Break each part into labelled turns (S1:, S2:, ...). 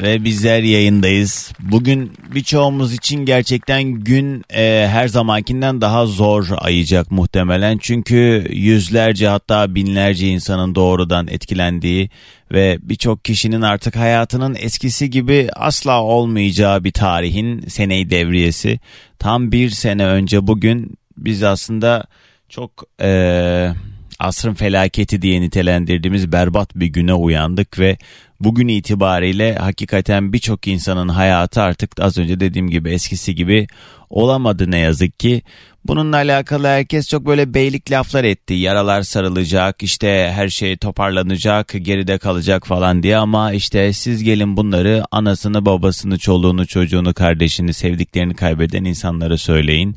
S1: ve bizler yayındayız. Bugün birçoğumuz için gerçekten gün e, her zamankinden daha zor ayacak muhtemelen. Çünkü yüzlerce hatta binlerce insanın doğrudan etkilendiği ve birçok kişinin artık hayatının eskisi gibi asla olmayacağı bir tarihin seneyi devriyesi. Tam bir sene önce bugün biz aslında çok... E, asrın felaketi diye nitelendirdiğimiz berbat bir güne uyandık ve bugün itibariyle hakikaten birçok insanın hayatı artık az önce dediğim gibi eskisi gibi olamadı ne yazık ki. Bununla alakalı herkes çok böyle beylik laflar etti. Yaralar sarılacak, işte her şey toparlanacak, geride kalacak falan diye ama işte siz gelin bunları anasını, babasını, çoluğunu, çocuğunu, kardeşini, sevdiklerini kaybeden insanlara söyleyin.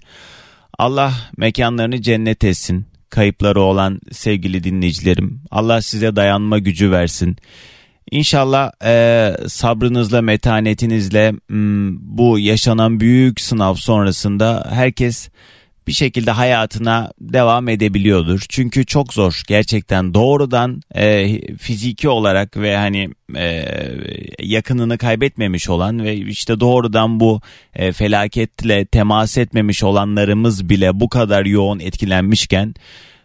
S1: Allah mekanlarını cennet etsin kayıpları olan sevgili dinleyicilerim. Allah size dayanma gücü versin. İnşallah e, sabrınızla, metanetinizle bu yaşanan büyük sınav sonrasında herkes bir şekilde hayatına devam edebiliyordur. Çünkü çok zor gerçekten doğrudan e, fiziki olarak ve hani e, yakınını kaybetmemiş olan ve işte doğrudan bu e, felaketle temas etmemiş olanlarımız bile bu kadar yoğun etkilenmişken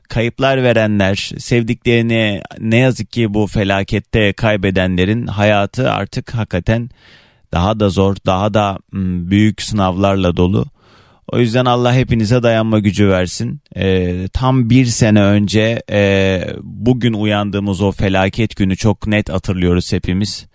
S1: kayıplar verenler, sevdiklerini ne yazık ki bu felakette kaybedenlerin hayatı artık hakikaten daha da zor, daha da büyük sınavlarla dolu. O yüzden Allah hepinize dayanma gücü versin. Ee, tam bir sene önce e, bugün uyandığımız o felaket günü çok net hatırlıyoruz hepimiz.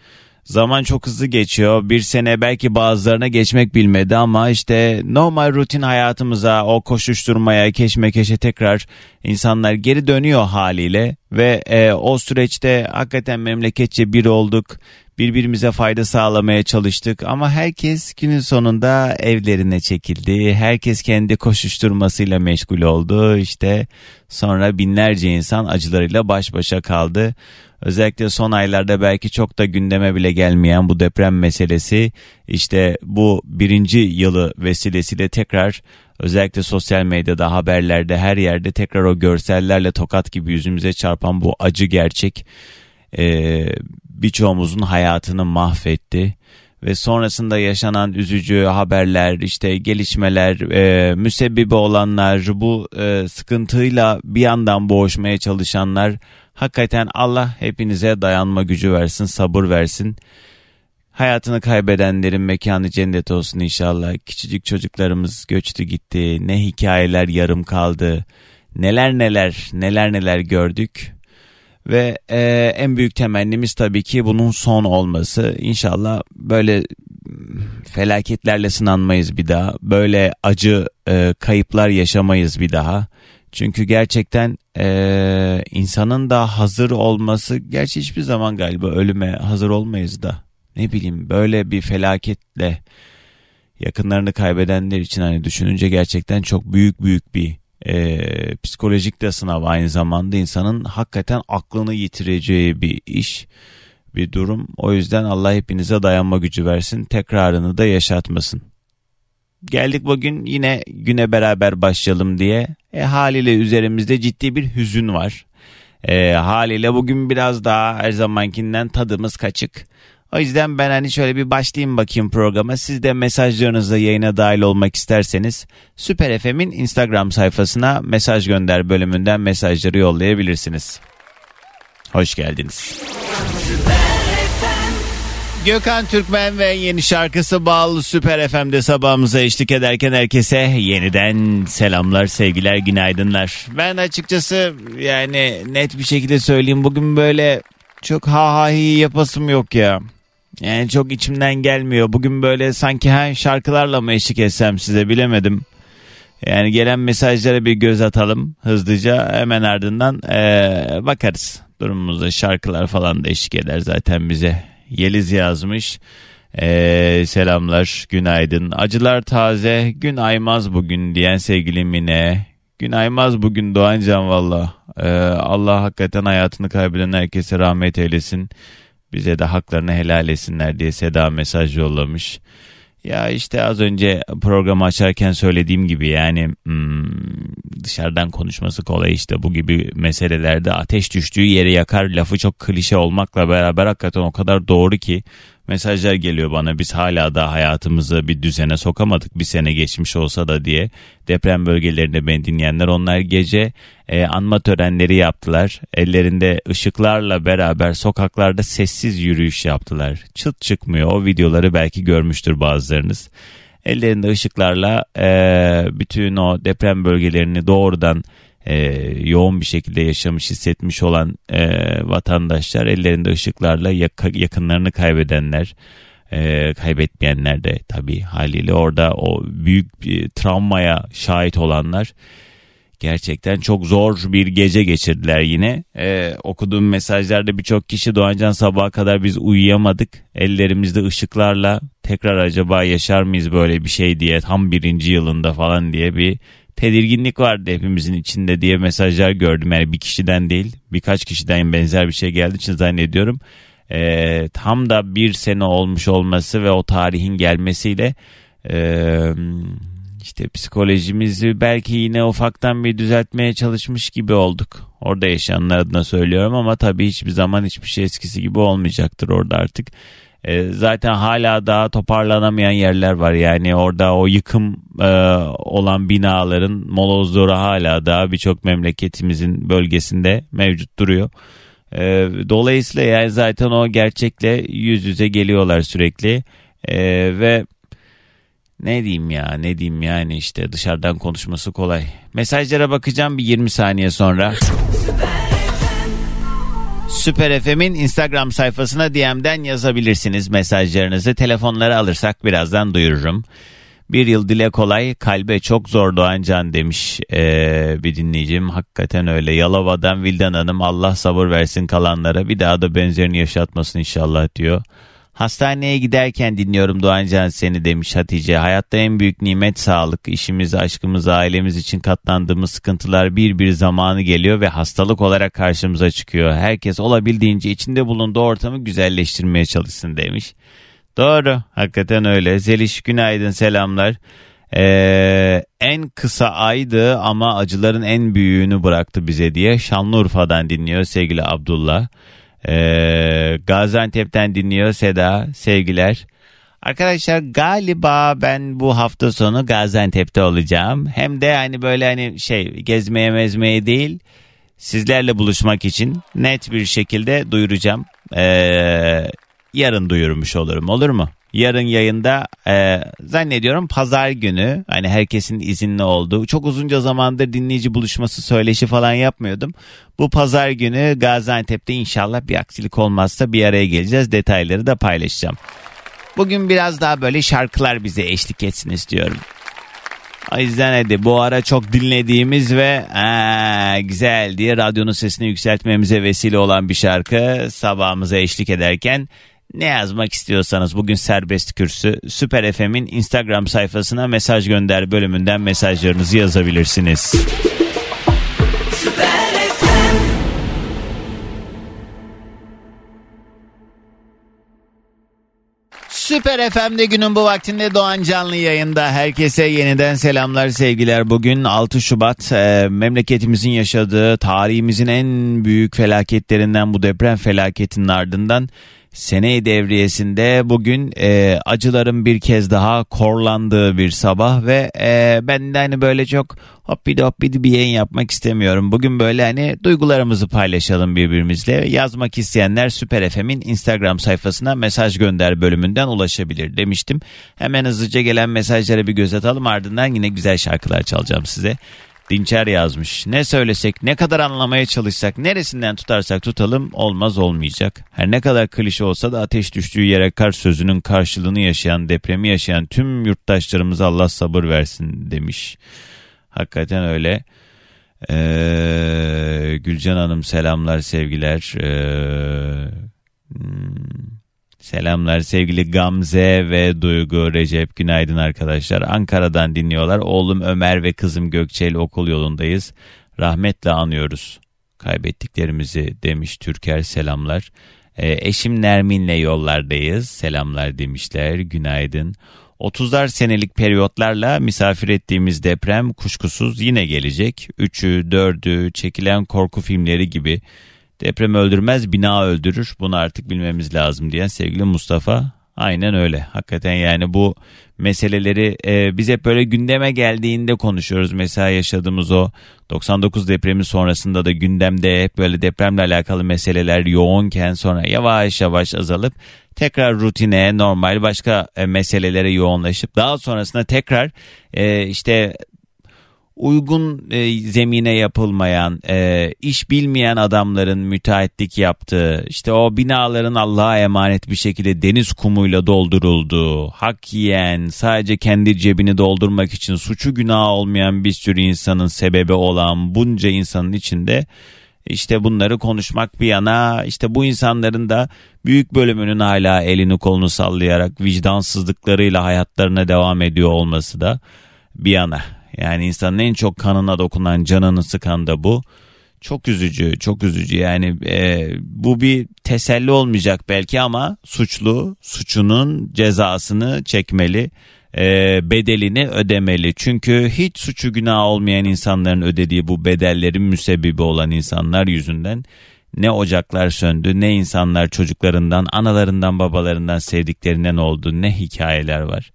S1: Zaman çok hızlı geçiyor. Bir sene belki bazılarına geçmek bilmedi ama işte normal rutin hayatımıza, o koşuşturmaya, keşmekeşe tekrar insanlar geri dönüyor haliyle ve e, o süreçte hakikaten memleketçe bir olduk birbirimize fayda sağlamaya çalıştık ama herkes günün sonunda evlerine çekildi. Herkes kendi koşuşturmasıyla meşgul oldu. İşte sonra binlerce insan acılarıyla baş başa kaldı. Özellikle son aylarda belki çok da gündeme bile gelmeyen bu deprem meselesi işte bu birinci yılı vesilesiyle tekrar özellikle sosyal medyada haberlerde her yerde tekrar o görsellerle tokat gibi yüzümüze çarpan bu acı gerçek e, birçoğumuzun hayatını mahvetti ve sonrasında yaşanan üzücü haberler, işte gelişmeler, e, müsebbibi olanlar, bu e, sıkıntıyla bir yandan boğuşmaya çalışanlar hakikaten Allah hepinize dayanma gücü versin, sabır versin. Hayatını kaybedenlerin mekanı cennet olsun inşallah. Küçücük çocuklarımız göçtü gitti. Ne hikayeler yarım kaldı. Neler neler, neler neler gördük. Ve e, en büyük temennimiz tabii ki bunun son olması. İnşallah böyle felaketlerle sınanmayız bir daha. Böyle acı e, kayıplar yaşamayız bir daha. Çünkü gerçekten e, insanın da hazır olması, gerçi hiçbir zaman galiba ölüme hazır olmayız da. Ne bileyim böyle bir felaketle yakınlarını kaybedenler için hani düşününce gerçekten çok büyük büyük bir e, psikolojik de sınav aynı zamanda insanın hakikaten aklını yitireceği bir iş bir durum. O yüzden Allah hepinize dayanma gücü versin. Tekrarını da yaşatmasın. Geldik bugün yine güne beraber başlayalım diye. E, haliyle üzerimizde ciddi bir hüzün var. E, haliyle bugün biraz daha her zamankinden tadımız kaçık. O yüzden ben hani şöyle bir başlayayım bakayım programa. Siz de mesajlarınızla yayına dahil olmak isterseniz Süper FM'in Instagram sayfasına mesaj gönder bölümünden mesajları yollayabilirsiniz. Hoş geldiniz. Gökhan Türkmen ve yeni şarkısı bağlı Süper FM'de sabahımıza eşlik ederken herkese yeniden selamlar, sevgiler, günaydınlar. Ben açıkçası yani net bir şekilde söyleyeyim bugün böyle çok ha ha hi yapasım yok ya. Yani çok içimden gelmiyor. Bugün böyle sanki ha şarkılarla mı eşlik etsem size bilemedim. Yani gelen mesajlara bir göz atalım hızlıca hemen ardından ee, bakarız. Durumumuzda şarkılar falan da eşlik eder zaten bize. Yeliz yazmış. Ee, selamlar, günaydın. Acılar taze, gün aymaz bugün diyen sevgili Mine. Gün aymaz bugün Doğancan valla. Ee, Allah hakikaten hayatını kaybeden herkese rahmet eylesin. Bize de haklarını helal etsinler diye Seda mesaj yollamış. Ya işte az önce programı açarken söylediğim gibi yani hmm, dışarıdan konuşması kolay işte bu gibi meselelerde ateş düştüğü yeri yakar lafı çok klişe olmakla beraber hakikaten o kadar doğru ki mesajlar geliyor bana biz hala da hayatımızı bir düzene sokamadık bir sene geçmiş olsa da diye. Deprem bölgelerinde beni dinleyenler onlar gece e, anma törenleri yaptılar. Ellerinde ışıklarla beraber sokaklarda sessiz yürüyüş yaptılar. Çıt çıkmıyor. O videoları belki görmüştür bazılarınız. Ellerinde ışıklarla e, bütün o deprem bölgelerini doğrudan e, yoğun bir şekilde yaşamış hissetmiş olan e, vatandaşlar ellerinde ışıklarla yak- yakınlarını kaybedenler e, kaybetmeyenler de tabii haliyle orada o büyük bir travmaya şahit olanlar gerçekten çok zor bir gece geçirdiler yine. Ee, okuduğum mesajlarda birçok kişi Doğancan sabaha kadar biz uyuyamadık. Ellerimizde ışıklarla tekrar acaba yaşar mıyız böyle bir şey diye tam birinci yılında falan diye bir tedirginlik vardı hepimizin içinde diye mesajlar gördüm. Yani bir kişiden değil birkaç kişiden benzer bir şey geldiği için zannediyorum. Ee, tam da bir sene olmuş olması ve o tarihin gelmesiyle e, işte psikolojimizi belki yine ufaktan bir düzeltmeye çalışmış gibi olduk. Orada yaşayanlar adına söylüyorum ama tabii hiçbir zaman hiçbir şey eskisi gibi olmayacaktır orada artık. E, zaten hala daha toparlanamayan yerler var. Yani orada o yıkım e, olan binaların molozları hala daha birçok memleketimizin bölgesinde mevcut duruyor. E, dolayısıyla yani zaten o gerçekle yüz yüze geliyorlar sürekli. E, ve ne diyeyim ya ne diyeyim yani işte dışarıdan konuşması kolay. Mesajlara bakacağım bir 20 saniye sonra. Süper FM'in Instagram sayfasına DM'den yazabilirsiniz mesajlarınızı. Telefonları alırsak birazdan duyururum. Bir yıl dile kolay, kalbe çok zor doğan can demiş ee, bir dinleyicim. Hakikaten öyle. Yalova'dan Vildan Hanım Allah sabır versin kalanlara. Bir daha da benzerini yaşatmasın inşallah diyor. Hastaneye giderken dinliyorum Doğancan seni demiş Hatice. Hayatta en büyük nimet sağlık. İşimiz, aşkımız, ailemiz için katlandığımız sıkıntılar bir bir zamanı geliyor ve hastalık olarak karşımıza çıkıyor. Herkes olabildiğince içinde bulunduğu ortamı güzelleştirmeye çalışsın demiş. Doğru, hakikaten öyle. Zeliş günaydın, selamlar. Ee, en kısa aydı ama acıların en büyüğünü bıraktı bize diye Şanlıurfa'dan dinliyor sevgili Abdullah. Ee, Gaziantep'ten dinliyor Seda. Sevgiler. Arkadaşlar galiba ben bu hafta sonu Gaziantep'te olacağım. Hem de hani böyle hani şey gezmeye mezmeye değil sizlerle buluşmak için net bir şekilde duyuracağım. Ee, yarın duyurmuş olurum olur mu? Yarın yayında e, zannediyorum pazar günü hani herkesin izinli olduğu çok uzunca zamandır dinleyici buluşması söyleşi falan yapmıyordum. Bu pazar günü Gaziantep'te inşallah bir aksilik olmazsa bir araya geleceğiz detayları da paylaşacağım. Bugün biraz daha böyle şarkılar bize eşlik etsin istiyorum. O yüzden hadi bu ara çok dinlediğimiz ve aa, güzel diye radyonun sesini yükseltmemize vesile olan bir şarkı sabahımıza eşlik ederken ne yazmak istiyorsanız bugün serbest kürsü Süper FM'in Instagram sayfasına mesaj gönder bölümünden mesajlarınızı yazabilirsiniz. Süper FM'de günün bu vaktinde Doğan Canlı yayında. Herkese yeniden selamlar sevgiler. Bugün 6 Şubat e, memleketimizin yaşadığı tarihimizin en büyük felaketlerinden bu deprem felaketinin ardından Sene devriyesinde bugün e, acıların bir kez daha korlandığı bir sabah ve e, ben de hani böyle çok hoppidi hoppidi bir yayın yapmak istemiyorum. Bugün böyle hani duygularımızı paylaşalım birbirimizle. Yazmak isteyenler Süper FM'in Instagram sayfasına mesaj gönder bölümünden ulaşabilir demiştim. Hemen hızlıca gelen mesajlara bir göz atalım ardından yine güzel şarkılar çalacağım size. Dinçer yazmış. Ne söylesek, ne kadar anlamaya çalışsak, neresinden tutarsak tutalım olmaz olmayacak. Her ne kadar klişe olsa da ateş düştüğü yere kar sözünün karşılığını yaşayan, depremi yaşayan tüm yurttaşlarımıza Allah sabır versin demiş. Hakikaten öyle. Ee, Gülcan Hanım selamlar sevgiler. Ee, hmm, Selamlar sevgili Gamze ve Duygu Recep günaydın arkadaşlar. Ankara'dan dinliyorlar. Oğlum Ömer ve kızım Gökçe okul yolundayız. Rahmetle anıyoruz kaybettiklerimizi demiş Türker selamlar. E, eşim Nermin'le yollardayız selamlar demişler günaydın. 30'lar senelik periyotlarla misafir ettiğimiz deprem kuşkusuz yine gelecek. 3'ü, 4'ü, çekilen korku filmleri gibi deprem öldürmez bina öldürür. Bunu artık bilmemiz lazım diyen sevgili Mustafa. Aynen öyle. Hakikaten yani bu meseleleri e, biz hep böyle gündeme geldiğinde konuşuyoruz. Mesela yaşadığımız o 99 depremi sonrasında da gündemde hep böyle depremle alakalı meseleler yoğunken sonra yavaş yavaş azalıp tekrar rutine normal başka e, meselelere yoğunlaşıp daha sonrasında tekrar e, işte uygun e, zemine yapılmayan, e, iş bilmeyen adamların müteahhitlik yaptığı, işte o binaların Allah'a emanet bir şekilde deniz kumuyla doldurulduğu, hak yiyen, sadece kendi cebini doldurmak için suçu günah olmayan bir sürü insanın sebebi olan bunca insanın içinde işte bunları konuşmak bir yana işte bu insanların da büyük bölümünün hala elini kolunu sallayarak vicdansızlıklarıyla hayatlarına devam ediyor olması da bir yana. Yani insanın en çok kanına dokunan, canını sıkan da bu. Çok üzücü, çok üzücü. Yani e, bu bir teselli olmayacak belki ama suçlu suçunun cezasını çekmeli, e, bedelini ödemeli. Çünkü hiç suçu günah olmayan insanların ödediği bu bedellerin müsebbibi olan insanlar yüzünden ne ocaklar söndü, ne insanlar çocuklarından, analarından, babalarından sevdiklerinden oldu, ne hikayeler var.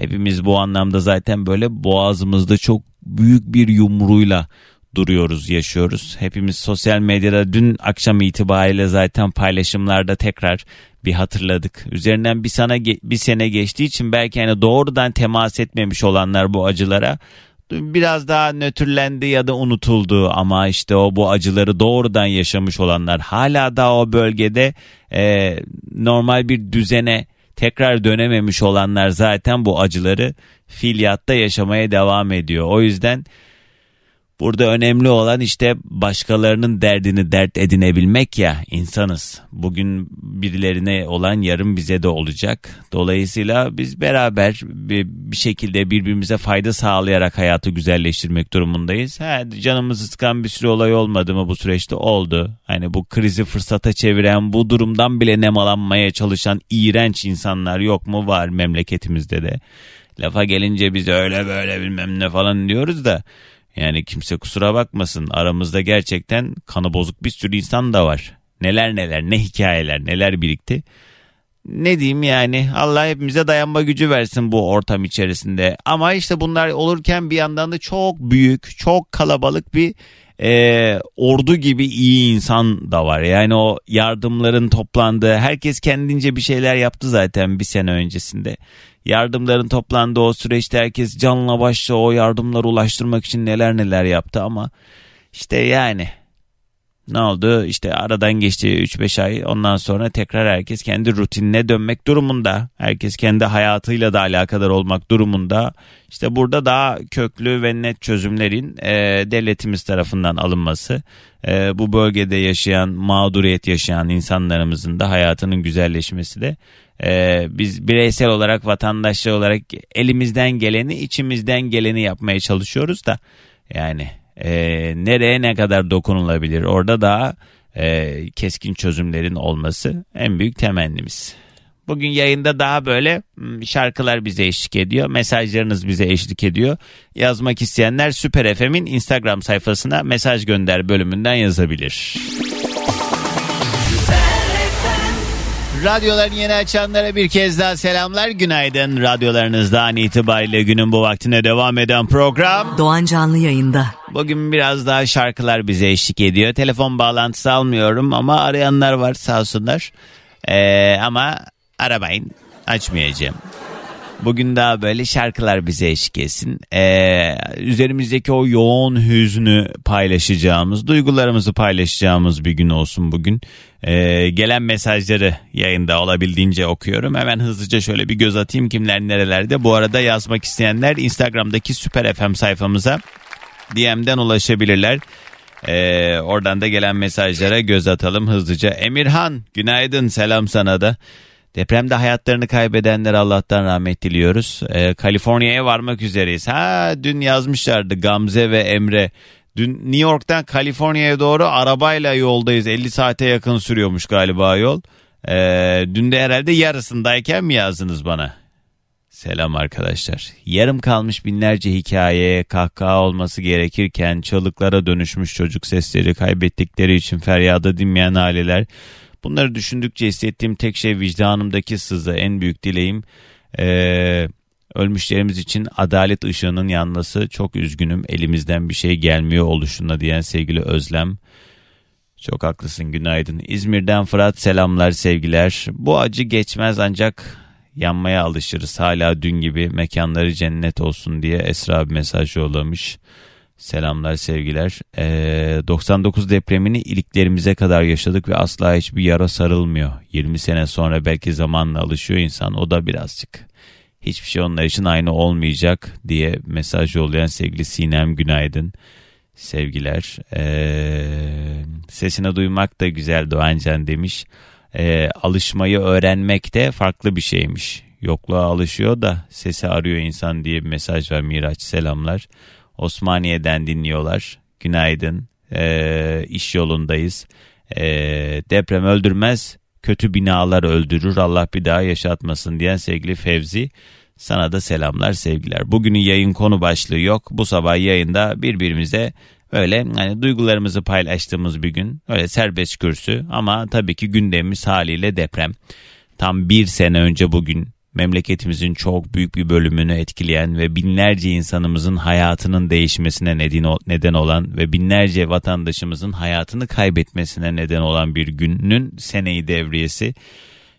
S1: Hepimiz bu anlamda zaten böyle boğazımızda çok büyük bir yumruğuyla duruyoruz, yaşıyoruz. Hepimiz sosyal medyada dün akşam itibariyle zaten paylaşımlarda tekrar bir hatırladık. Üzerinden bir sana bir sene geçtiği için belki hani doğrudan temas etmemiş olanlar bu acılara biraz daha nötrlendi ya da unutuldu ama işte o bu acıları doğrudan yaşamış olanlar hala da o bölgede e, normal bir düzene tekrar dönememiş olanlar zaten bu acıları filyatta yaşamaya devam ediyor. O yüzden Burada önemli olan işte başkalarının derdini dert edinebilmek ya insanız. Bugün birilerine olan yarın bize de olacak. Dolayısıyla biz beraber bir, şekilde birbirimize fayda sağlayarak hayatı güzelleştirmek durumundayız. Ha, canımızı sıkan bir sürü olay olmadı mı bu süreçte? Oldu. Hani bu krizi fırsata çeviren bu durumdan bile nemalanmaya çalışan iğrenç insanlar yok mu? Var memleketimizde de. Lafa gelince biz öyle böyle bilmem ne falan diyoruz da yani kimse kusura bakmasın aramızda gerçekten kanı bozuk bir sürü insan da var. Neler neler ne hikayeler neler birikti. Ne diyeyim yani Allah hepimize dayanma gücü versin bu ortam içerisinde. Ama işte bunlar olurken bir yandan da çok büyük çok kalabalık bir e, ordu gibi iyi insan da var. Yani o yardımların toplandığı herkes kendince bir şeyler yaptı zaten bir sene öncesinde. Yardımların toplandığı o süreçte herkes canla başla o yardımları ulaştırmak için neler neler yaptı ama işte yani ne oldu? İşte aradan geçti 3-5 ay. Ondan sonra tekrar herkes kendi rutinine dönmek durumunda. Herkes kendi hayatıyla da alakadar olmak durumunda. İşte burada daha köklü ve net çözümlerin e, devletimiz tarafından alınması, e, bu bölgede yaşayan, mağduriyet yaşayan insanlarımızın da hayatının güzelleşmesi de e, biz bireysel olarak, vatandaşlar olarak elimizden geleni, içimizden geleni yapmaya çalışıyoruz da yani e, nereye ne kadar dokunulabilir orada daha e, keskin çözümlerin olması en büyük temennimiz. Bugün yayında daha böyle hmm, şarkılar bize eşlik ediyor. Mesajlarınız bize eşlik ediyor. Yazmak isteyenler Süper FM'in Instagram sayfasına mesaj gönder bölümünden yazabilir. Radyoların yeni açanlara bir kez daha selamlar. Günaydın. Radyolarınızdan itibariyle günün bu vaktine devam eden program.
S2: Doğan Canlı yayında.
S1: Bugün biraz daha şarkılar bize eşlik ediyor. Telefon bağlantısı almıyorum ama arayanlar var sağ olsunlar. Ee, ama aramayın açmayacağım. Bugün daha böyle şarkılar bize eşlik etsin. Ee, üzerimizdeki o yoğun hüznü paylaşacağımız, duygularımızı paylaşacağımız bir gün olsun bugün. Ee, gelen mesajları yayında olabildiğince okuyorum. Hemen hızlıca şöyle bir göz atayım kimler nerelerde. Bu arada yazmak isteyenler Instagram'daki Süper FM sayfamıza DM'den ulaşabilirler. Ee, oradan da gelen mesajlara göz atalım hızlıca. Emirhan günaydın selam sana da. Depremde hayatlarını kaybedenler Allah'tan rahmet diliyoruz. Ee, Kaliforniya'ya varmak üzereyiz. Ha dün yazmışlardı Gamze ve Emre. Dün New York'tan Kaliforniya'ya doğru arabayla yoldayız. 50 saate yakın sürüyormuş galiba yol. Ee, dün de herhalde yarısındayken mi yazdınız bana? Selam arkadaşlar. Yarım kalmış binlerce hikaye, kahkaha olması gerekirken çalıklara dönüşmüş çocuk sesleri kaybettikleri için feryada dinmeyen aileler. Bunları düşündükçe hissettiğim tek şey vicdanımdaki sızı. En büyük dileğim ee, ölmüşlerimiz için adalet ışığının yanması. Çok üzgünüm elimizden bir şey gelmiyor oluşuna diyen sevgili Özlem. Çok haklısın günaydın. İzmir'den Fırat selamlar sevgiler. Bu acı geçmez ancak yanmaya alışırız. Hala dün gibi mekanları cennet olsun diye Esra bir mesaj yollamış. Selamlar sevgiler. Ee, 99 depremini iliklerimize kadar yaşadık ve asla hiçbir yara sarılmıyor. 20 sene sonra belki zamanla alışıyor insan o da birazcık. Hiçbir şey onlar için aynı olmayacak diye mesaj yollayan sevgili Sinem Günaydın. Sevgiler. Ee, sesini duymak da güzel Doğancan demiş. Ee, alışmayı öğrenmek de farklı bir şeymiş. Yokluğa alışıyor da sesi arıyor insan diye bir mesaj var Miraç selamlar. Osmaniye'den dinliyorlar. Günaydın. Ee, iş yolundayız. Ee, deprem öldürmez, kötü binalar öldürür. Allah bir daha yaşatmasın diyen sevgili Fevzi. Sana da selamlar sevgiler. Bugünün yayın konu başlığı yok. Bu sabah yayında birbirimize öyle hani duygularımızı paylaştığımız bir gün. Öyle serbest kürsü ama tabii ki gündemimiz haliyle deprem. Tam bir sene önce bugün memleketimizin çok büyük bir bölümünü etkileyen ve binlerce insanımızın hayatının değişmesine neden olan ve binlerce vatandaşımızın hayatını kaybetmesine neden olan bir günün seneyi devriyesi.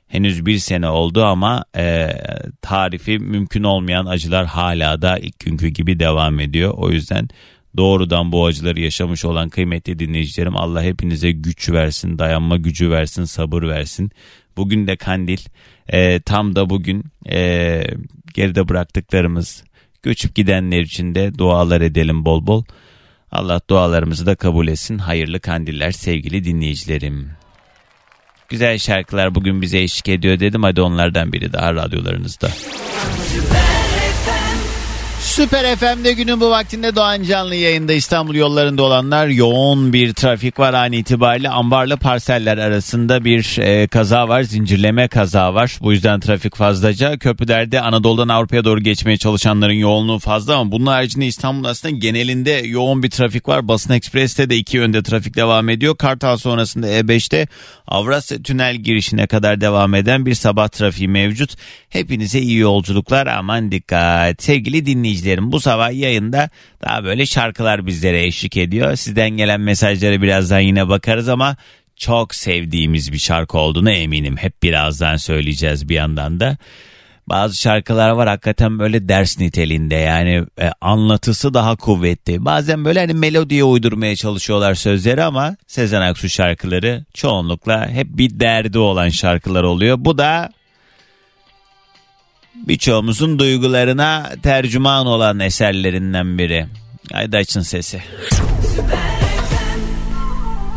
S1: Henüz bir sene oldu ama e, tarifi mümkün olmayan acılar hala da ilk günkü gibi devam ediyor. O yüzden doğrudan bu acıları yaşamış olan kıymetli dinleyicilerim Allah hepinize güç versin, dayanma gücü versin, sabır versin. Bugün de kandil e, tam da bugün e, geride bıraktıklarımız göçüp gidenler için de dualar edelim bol bol. Allah dualarımızı da kabul etsin. Hayırlı kandiller sevgili dinleyicilerim. Güzel şarkılar bugün bize eşlik ediyor dedim. Hadi onlardan biri daha radyolarınızda. Süper FM'de günün bu vaktinde Doğan Canlı yayında. İstanbul yollarında olanlar yoğun bir trafik var an itibariyle. Ambarlı parseller arasında bir e, kaza var zincirleme kaza var. Bu yüzden trafik fazlaca. Köprülerde Anadolu'dan Avrupa'ya doğru geçmeye çalışanların yoğunluğu fazla ama bunun haricinde İstanbul aslında genelinde yoğun bir trafik var. Basın Ekspres'te de iki yönde trafik devam ediyor. Kartal sonrasında E5'te Avrasya Tünel girişine kadar devam eden bir sabah trafiği mevcut. Hepinize iyi yolculuklar. Aman dikkat. Sevgili dinleyiciler dinleyicilerim bu sabah yayında daha böyle şarkılar bizlere eşlik ediyor. Sizden gelen mesajlara birazdan yine bakarız ama çok sevdiğimiz bir şarkı olduğunu eminim. Hep birazdan söyleyeceğiz bir yandan da. Bazı şarkılar var hakikaten böyle ders niteliğinde yani e, anlatısı daha kuvvetli. Bazen böyle hani melodiye uydurmaya çalışıyorlar sözleri ama Sezen Aksu şarkıları çoğunlukla hep bir derdi olan şarkılar oluyor. Bu da birçoğumuzun duygularına tercüman olan eserlerinden biri. Haydi açın sesi.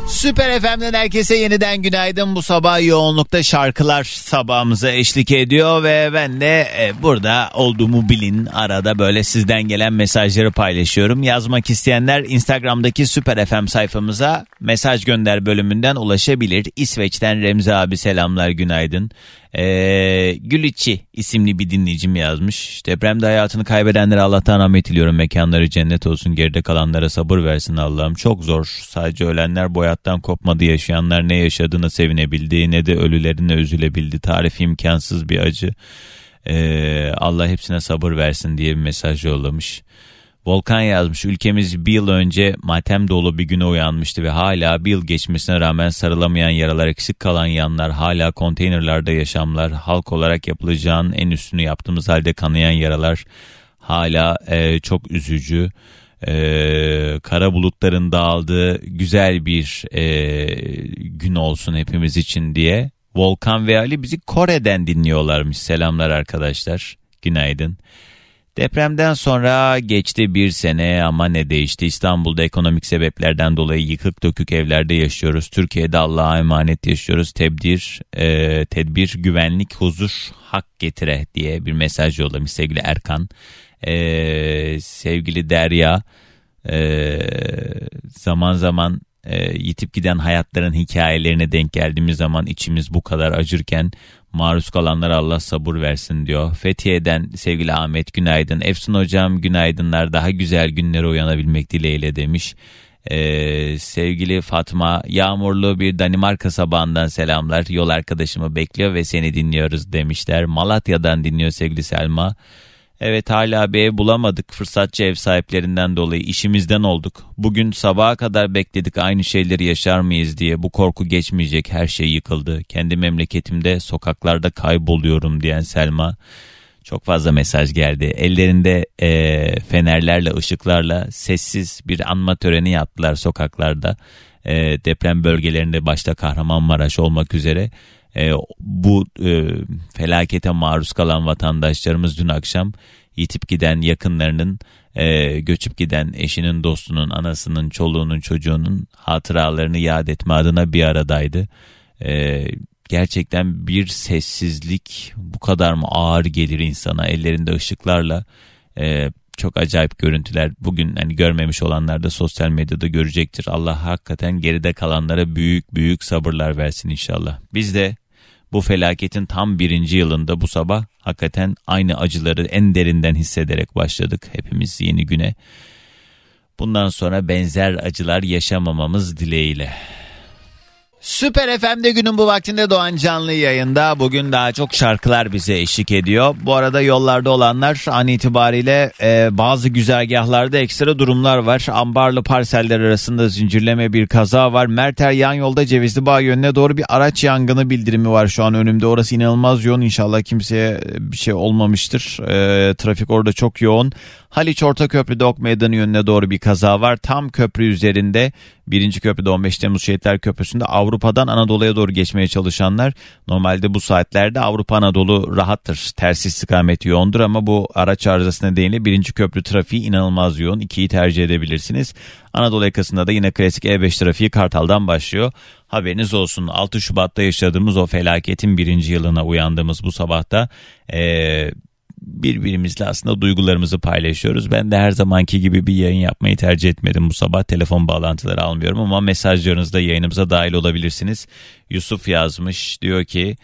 S1: Süper FM'den herkese yeniden günaydın. Bu sabah yoğunlukta şarkılar sabahımıza eşlik ediyor ve ben de e, burada olduğumu bilin. Arada böyle sizden gelen mesajları paylaşıyorum. Yazmak isteyenler Instagram'daki Süper FM sayfamıza mesaj gönder bölümünden ulaşabilir. İsveç'ten Remzi abi selamlar günaydın. Ee, Gülüçi isimli bir dinleyicim yazmış. Depremde hayatını kaybedenlere Allah'tan rahmet diliyorum. Mekanları cennet olsun. Geride kalanlara sabır versin Allah'ım. Çok zor. Sadece ölenler bu hayattan kopmadı. Yaşayanlar ne yaşadığına sevinebildi ne de ölülerine üzülebildi. Tarif imkansız bir acı. Ee, Allah hepsine sabır versin diye bir mesaj yollamış. Volkan yazmış ülkemiz bir yıl önce matem dolu bir güne uyanmıştı ve hala bir yıl geçmesine rağmen sarılamayan yaralar eksik kalan yanlar hala konteynerlarda yaşamlar halk olarak yapılacağın en üstünü yaptığımız halde kanayan yaralar hala e, çok üzücü e, kara bulutların dağıldığı güzel bir e, gün olsun hepimiz için diye Volkan ve Ali bizi Kore'den dinliyorlarmış selamlar arkadaşlar günaydın. Depremden sonra geçti bir sene ama ne değişti? İstanbul'da ekonomik sebeplerden dolayı yıkık dökük evlerde yaşıyoruz. Türkiye'de Allah'a emanet yaşıyoruz. Tebdir, e, tedbir, güvenlik, huzur, hak getire diye bir mesaj yollamış sevgili Erkan. E, sevgili Derya, e, zaman zaman e, yitip giden hayatların hikayelerine denk geldiğimiz zaman içimiz bu kadar acırken maruz kalanlara Allah sabır versin diyor. Fethiye'den sevgili Ahmet günaydın. Efsun hocam günaydınlar daha güzel günlere uyanabilmek dileğiyle demiş. Ee, sevgili Fatma yağmurlu bir Danimarka sabahından selamlar. Yol arkadaşımı bekliyor ve seni dinliyoruz demişler. Malatya'dan dinliyor sevgili Selma. Evet hala bir ev bulamadık. Fırsatçı ev sahiplerinden dolayı işimizden olduk. Bugün sabaha kadar bekledik aynı şeyleri yaşar mıyız diye. Bu korku geçmeyecek her şey yıkıldı. Kendi memleketimde sokaklarda kayboluyorum diyen Selma. Çok fazla mesaj geldi. Ellerinde e, fenerlerle, ışıklarla sessiz bir anma töreni yaptılar sokaklarda. E, deprem bölgelerinde başta Kahramanmaraş olmak üzere e, bu e, felakete maruz kalan vatandaşlarımız dün akşam yitip giden yakınlarının, e, göçüp giden eşinin, dostunun, anasının, çoluğunun, çocuğunun hatıralarını yad etme adına bir aradaydı. E, gerçekten bir sessizlik bu kadar mı ağır gelir insana ellerinde ışıklarla e, çok acayip görüntüler. Bugün hani görmemiş olanlar da sosyal medyada görecektir. Allah hakikaten geride kalanlara büyük büyük sabırlar versin inşallah. Biz de bu felaketin tam birinci yılında bu sabah hakikaten aynı acıları en derinden hissederek başladık hepimiz yeni güne. Bundan sonra benzer acılar yaşamamamız dileğiyle. Süper FM'de günün bu vaktinde Doğan Canlı yayında. Bugün daha çok şarkılar bize eşlik ediyor. Bu arada yollarda olanlar an itibariyle e, bazı güzergahlarda ekstra durumlar var. Ambarlı parseller arasında zincirleme bir kaza var. Merter yan yolda Cevizli Bağ yönüne doğru bir araç yangını bildirimi var şu an önümde. Orası inanılmaz yoğun. İnşallah kimseye bir şey olmamıştır. E, trafik orada çok yoğun. Haliç Ortaköprü'de Ok Meydanı yönüne doğru bir kaza var. Tam köprü üzerinde 1. köprüde 15 Temmuz Şehitler Köprüsü'nde Avrupa'dan Anadolu'ya doğru geçmeye çalışanlar normalde bu saatlerde Avrupa Anadolu rahattır. Ters istikameti yoğundur ama bu araç arızası nedeniyle 1. köprü trafiği inanılmaz yoğun. 2'yi tercih edebilirsiniz. Anadolu yakasında da yine klasik E5 trafiği Kartal'dan başlıyor. Haberiniz olsun 6 Şubat'ta yaşadığımız o felaketin birinci yılına uyandığımız bu sabahta ee, birbirimizle aslında duygularımızı paylaşıyoruz. Ben de her zamanki gibi bir yayın yapmayı tercih etmedim bu sabah. Telefon bağlantıları almıyorum ama mesajlarınızda yayınımıza dahil olabilirsiniz. Yusuf yazmış diyor ki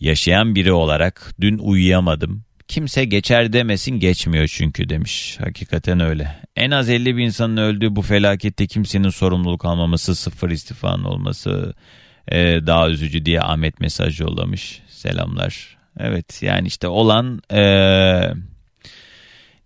S1: yaşayan biri olarak dün uyuyamadım. Kimse geçer demesin geçmiyor çünkü demiş. Hakikaten öyle. En az 50 bin insanın öldüğü bu felakette kimsenin sorumluluk almaması, sıfır istifanın olması e, daha üzücü diye Ahmet mesaj yollamış. Selamlar. Evet yani işte olan ee,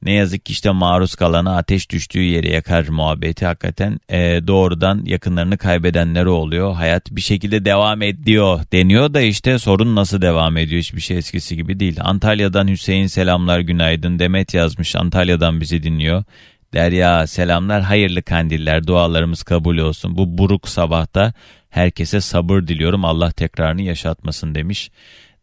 S1: ne yazık ki işte maruz kalana ateş düştüğü yere yakar muhabbeti hakikaten e, doğrudan yakınlarını kaybedenler oluyor. Hayat bir şekilde devam ediyor deniyor da işte sorun nasıl devam ediyor hiçbir şey eskisi gibi değil. Antalya'dan Hüseyin selamlar günaydın Demet yazmış Antalya'dan bizi dinliyor. Derya selamlar hayırlı kandiller dualarımız kabul olsun. Bu buruk sabahta herkese sabır diliyorum Allah tekrarını yaşatmasın demiş.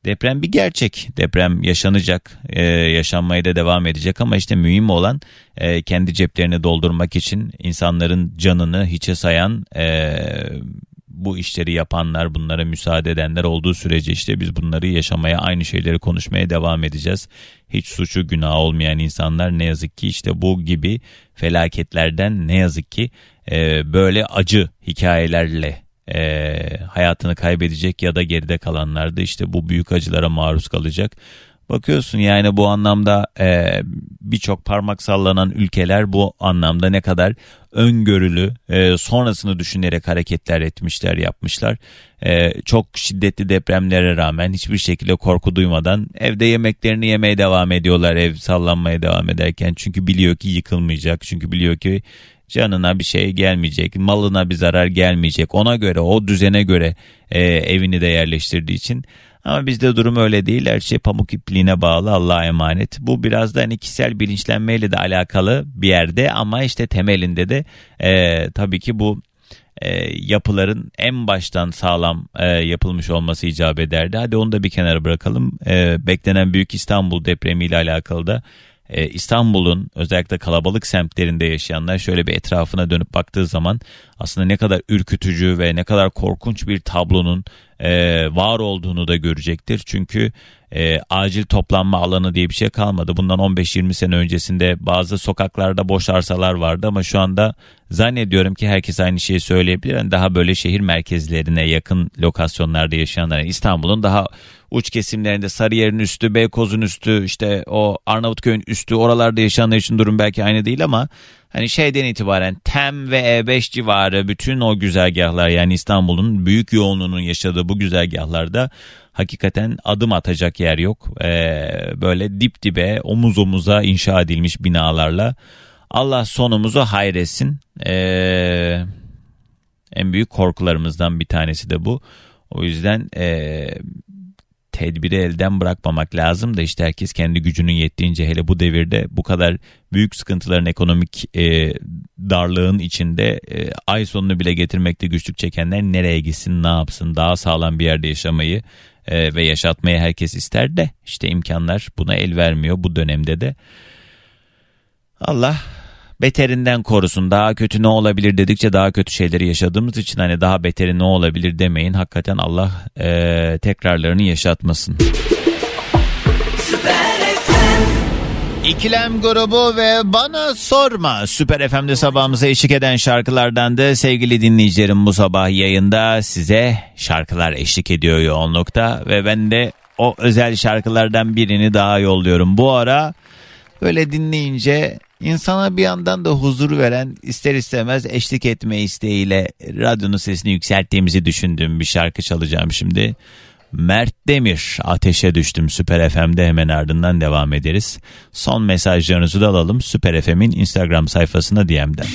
S1: Deprem bir gerçek. Deprem yaşanacak, e, yaşanmaya da devam edecek ama işte mühim olan e, kendi ceplerini doldurmak için insanların canını hiçe sayan e, bu işleri yapanlar, bunlara müsaade edenler olduğu sürece işte biz bunları yaşamaya, aynı şeyleri konuşmaya devam edeceğiz. Hiç suçu günah olmayan insanlar ne yazık ki işte bu gibi felaketlerden ne yazık ki e, böyle acı hikayelerle e, hayatını kaybedecek ya da geride kalanlar da işte bu büyük acılara maruz kalacak. Bakıyorsun yani bu anlamda e, birçok parmak sallanan ülkeler bu anlamda ne kadar öngörülü e, sonrasını düşünerek hareketler etmişler yapmışlar. E, çok şiddetli depremlere rağmen hiçbir şekilde korku duymadan evde yemeklerini yemeye devam ediyorlar ev sallanmaya devam ederken. Çünkü biliyor ki yıkılmayacak çünkü biliyor ki canına bir şey gelmeyecek, malına bir zarar gelmeyecek. Ona göre, o düzene göre e, evini de yerleştirdiği için. Ama bizde durum öyle değil. Her şey pamuk ipliğine bağlı Allah'a emanet. Bu biraz da hani kişisel bilinçlenmeyle de alakalı bir yerde ama işte temelinde de e, tabii ki bu e, yapıların en baştan sağlam e, yapılmış olması icap ederdi. Hadi onu da bir kenara bırakalım. E, beklenen Büyük İstanbul depremiyle alakalı da e, İstanbul'un özellikle kalabalık semtlerinde yaşayanlar şöyle bir etrafına dönüp baktığı zaman aslında ne kadar ürkütücü ve ne kadar korkunç bir tablonun e, var olduğunu da görecektir. Çünkü e, acil toplanma alanı diye bir şey kalmadı. Bundan 15-20 sene öncesinde bazı sokaklarda boş arsalar vardı ama şu anda zannediyorum ki herkes aynı şeyi söyleyebilir. Yani daha böyle şehir merkezlerine yakın lokasyonlarda yaşayanlar. Yani İstanbul'un daha uç kesimlerinde Sarıyer'in üstü, Beykoz'un üstü, işte o Arnavutköy'ün üstü oralarda yaşayanlar için durum belki aynı değil ama hani şeyden itibaren Tem ve E5 civarı bütün o güzergahlar yani İstanbul'un büyük yoğunluğunun yaşadığı bu güzergahlarda hakikaten adım atacak yer yok. Ee, böyle dip dibe omuz omuza inşa edilmiş binalarla Allah sonumuzu hayretsin. Ee, en büyük korkularımızdan bir tanesi de bu. O yüzden e, tedbiri elden bırakmamak lazım da işte herkes kendi gücünün yettiğince hele bu devirde bu kadar büyük sıkıntıların ekonomik e, darlığın içinde e, ay sonunu bile getirmekte güçlük çekenler nereye gitsin ne yapsın daha sağlam bir yerde yaşamayı e, ve yaşatmayı herkes ister de işte imkanlar buna el vermiyor bu dönemde de. Allah beterinden korusun. Daha kötü ne olabilir dedikçe daha kötü şeyleri yaşadığımız için hani daha beteri ne olabilir demeyin. Hakikaten Allah e, tekrarlarını yaşatmasın. İkilem grubu ve bana sorma Süper FM'de sabahımıza eşlik eden şarkılardan da sevgili dinleyicilerim bu sabah yayında size şarkılar eşlik ediyor yoğunlukta ve ben de o özel şarkılardan birini daha yolluyorum. Bu ara böyle dinleyince insana bir yandan da huzur veren ister istemez eşlik etme isteğiyle radyonun sesini yükselttiğimizi düşündüğüm bir şarkı çalacağım şimdi. Mert Demir ateşe düştüm Süper FM'de hemen ardından devam ederiz. Son mesajlarınızı da alalım Süper FM'in Instagram sayfasına DM'den.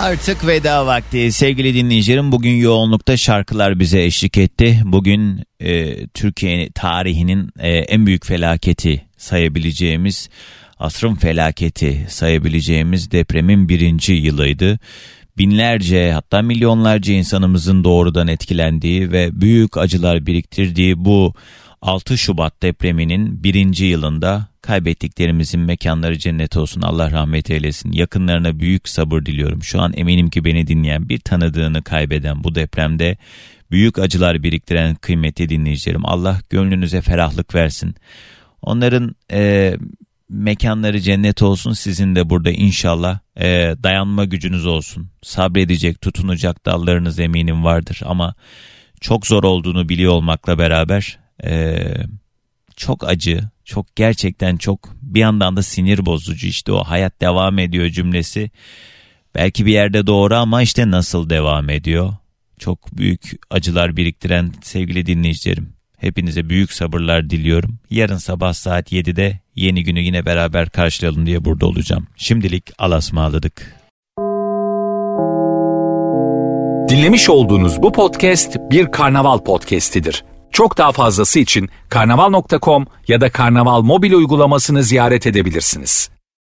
S1: Artık veda vakti sevgili dinleyicilerim. Bugün yoğunlukta şarkılar bize eşlik etti. Bugün e, Türkiye tarihinin e, en büyük felaketi sayabileceğimiz, asrın felaketi sayabileceğimiz depremin birinci yılıydı binlerce hatta milyonlarca insanımızın doğrudan etkilendiği ve büyük acılar biriktirdiği bu 6 Şubat depreminin birinci yılında kaybettiklerimizin mekanları cennet olsun Allah rahmet eylesin. Yakınlarına büyük sabır diliyorum. Şu an eminim ki beni dinleyen bir tanıdığını kaybeden bu depremde büyük acılar biriktiren kıymetli dinleyicilerim. Allah gönlünüze ferahlık versin. Onların e, mekanları cennet olsun sizin de burada inşallah e, dayanma gücünüz olsun. Sabredecek, tutunacak dallarınız eminim vardır ama çok zor olduğunu biliyor olmakla beraber e, çok acı, çok gerçekten çok bir yandan da sinir bozucu işte o hayat devam ediyor cümlesi. Belki bir yerde doğru ama işte nasıl devam ediyor? Çok büyük acılar biriktiren sevgili dinleyicilerim. Hepinize büyük sabırlar diliyorum. Yarın sabah saat 7'de yeni günü yine beraber karşılayalım diye burada olacağım. Şimdilik alasmaladık.
S3: Dinlemiş olduğunuz bu podcast bir karnaval podcastidir. Çok daha fazlası için karnaval.com ya da karnaval mobil uygulamasını ziyaret edebilirsiniz.